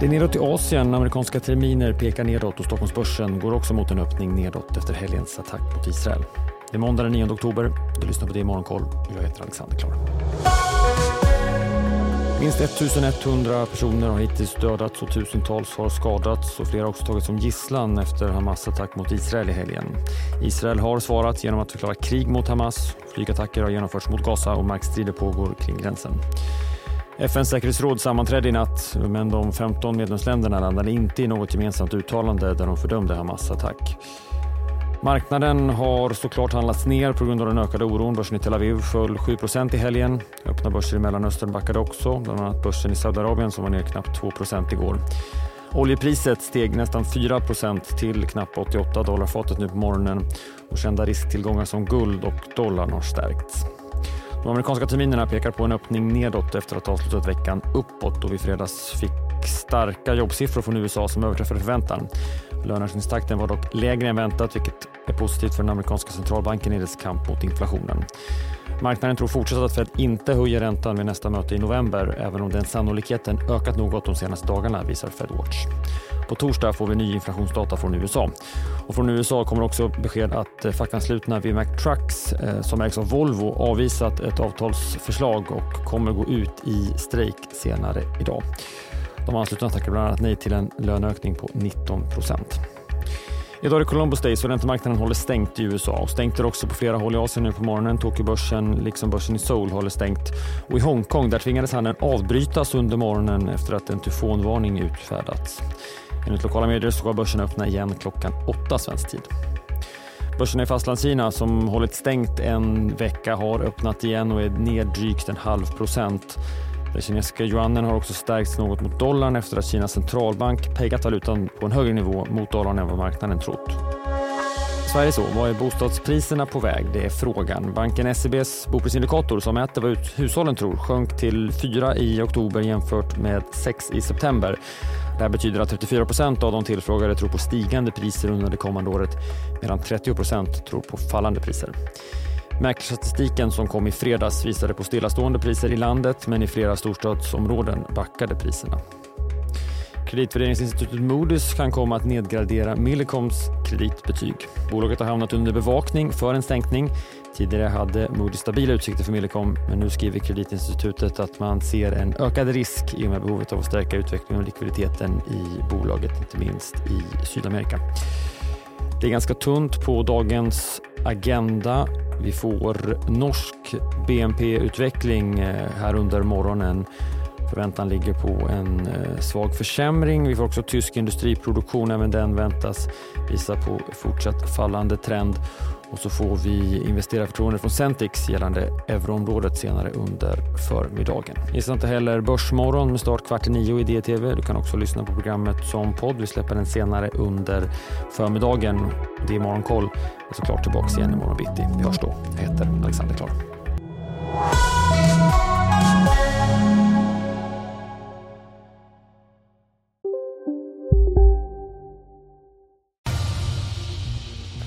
Det är nedåt i Asien. Amerikanska terminer pekar nedåt och Stockholmsbörsen går också mot en öppning nedåt efter helgens attack mot Israel. Det är måndag den 9 oktober. Du lyssnar på det i Morgonkoll. Jag heter Alexander Klar. Minst 1100 personer har hittills dödats och tusentals har skadats och flera har också tagits som gisslan efter Hamas attack mot Israel i helgen. Israel har svarat genom att förklara krig mot Hamas. Flygattacker har genomförts mot Gaza och markstrider pågår kring gränsen. FNs säkerhetsråd sammanträdde i natt men de 15 medlemsländerna landade inte i något gemensamt uttalande där de fördömde Hamas attack. Marknaden har såklart handlats ner på grund av den ökade oron. Börsen i Tel Aviv föll 7% i helgen. Öppna börser i Mellanöstern backade också, bland annat börsen i Saudiarabien som var ner knappt 2% igår. Oljepriset steg nästan 4% till knappt 88 dollar fatet nu på morgonen och kända risktillgångar som guld och dollarn har stärkts. De amerikanska terminerna pekar på en öppning nedåt efter att ha avslutat veckan uppåt och vi fredags fick starka jobbsiffror från USA som överträffade förväntan. Löneökningstakten var dock lägre än väntat vilket är positivt för den amerikanska centralbanken i dess kamp mot inflationen. Marknaden tror fortsatt att Fed inte höjer räntan vid nästa möte i november även om den sannolikheten ökat något de senaste dagarna visar Fedwatch. På torsdag får vi ny inflationsdata från USA. Och från USA kommer också besked att eh, fackanslutna vid Mac Trucks eh, som ägs av Volvo avvisat ett avtalsförslag och kommer gå ut i strejk senare idag. De anslutna tackar bland annat nej till en löneökning på 19 procent. Idag är det Columbus Day så räntemarknaden håller stängt i USA och stängt är också på flera håll i Asien nu på morgonen. Tokyobörsen liksom börsen i Seoul håller stängt och i Hongkong där tvingades handeln avbrytas under morgonen efter att en tyfonvarning utfärdats. Enligt lokala medier ska börsen öppna igen klockan åtta svensk tid. Börsen i Fastlandskina som hållit stängt en vecka har öppnat igen och är ner drygt en halv procent. Den kinesiska yuanen har också stärkts något mot dollarn efter att Kinas centralbank pegat valutan på en högre nivå mot dollarn än vad marknaden trott. Sverige så, vad är bostadspriserna på väg? Det är frågan. Banken SEBs boprisindikator som mäter vad hushållen tror sjönk till 4 i oktober jämfört med 6 i september. Det här betyder att 34 procent av de tillfrågade tror på stigande priser under det kommande året medan 30 procent tror på fallande priser. Mäklarstatistiken som kom i fredags visade på stillastående priser i landet men i flera storstadsområden backade priserna. Kreditvärderingsinstitutet Moody's kan komma att nedgradera Millicoms kreditbetyg. Bolaget har hamnat under bevakning för en sänkning. Tidigare hade Moody's stabila utsikter för Millicom men nu skriver kreditinstitutet att man ser en ökad risk i och med behovet av att stärka utvecklingen och likviditeten i bolaget, inte minst i Sydamerika. Det är ganska tunt på dagens agenda. Vi får norsk BNP-utveckling eh, här under morgonen. Förväntan ligger på en eh, svag försämring. Vi får också tysk industriproduktion, även den väntas visa på fortsatt fallande trend. Och så får vi investerarförtroende från Centix gällande euroområdet senare under förmiddagen. Missa inte heller Börsmorgon med start kvart i nio i DTV. Du kan också lyssna på programmet som podd. Vi släpper den senare under förmiddagen. Det är Morgonkoll. Jag är såklart tillbaka igen imorgon bitti. Vi hörs då. Jag heter Alexander Klar.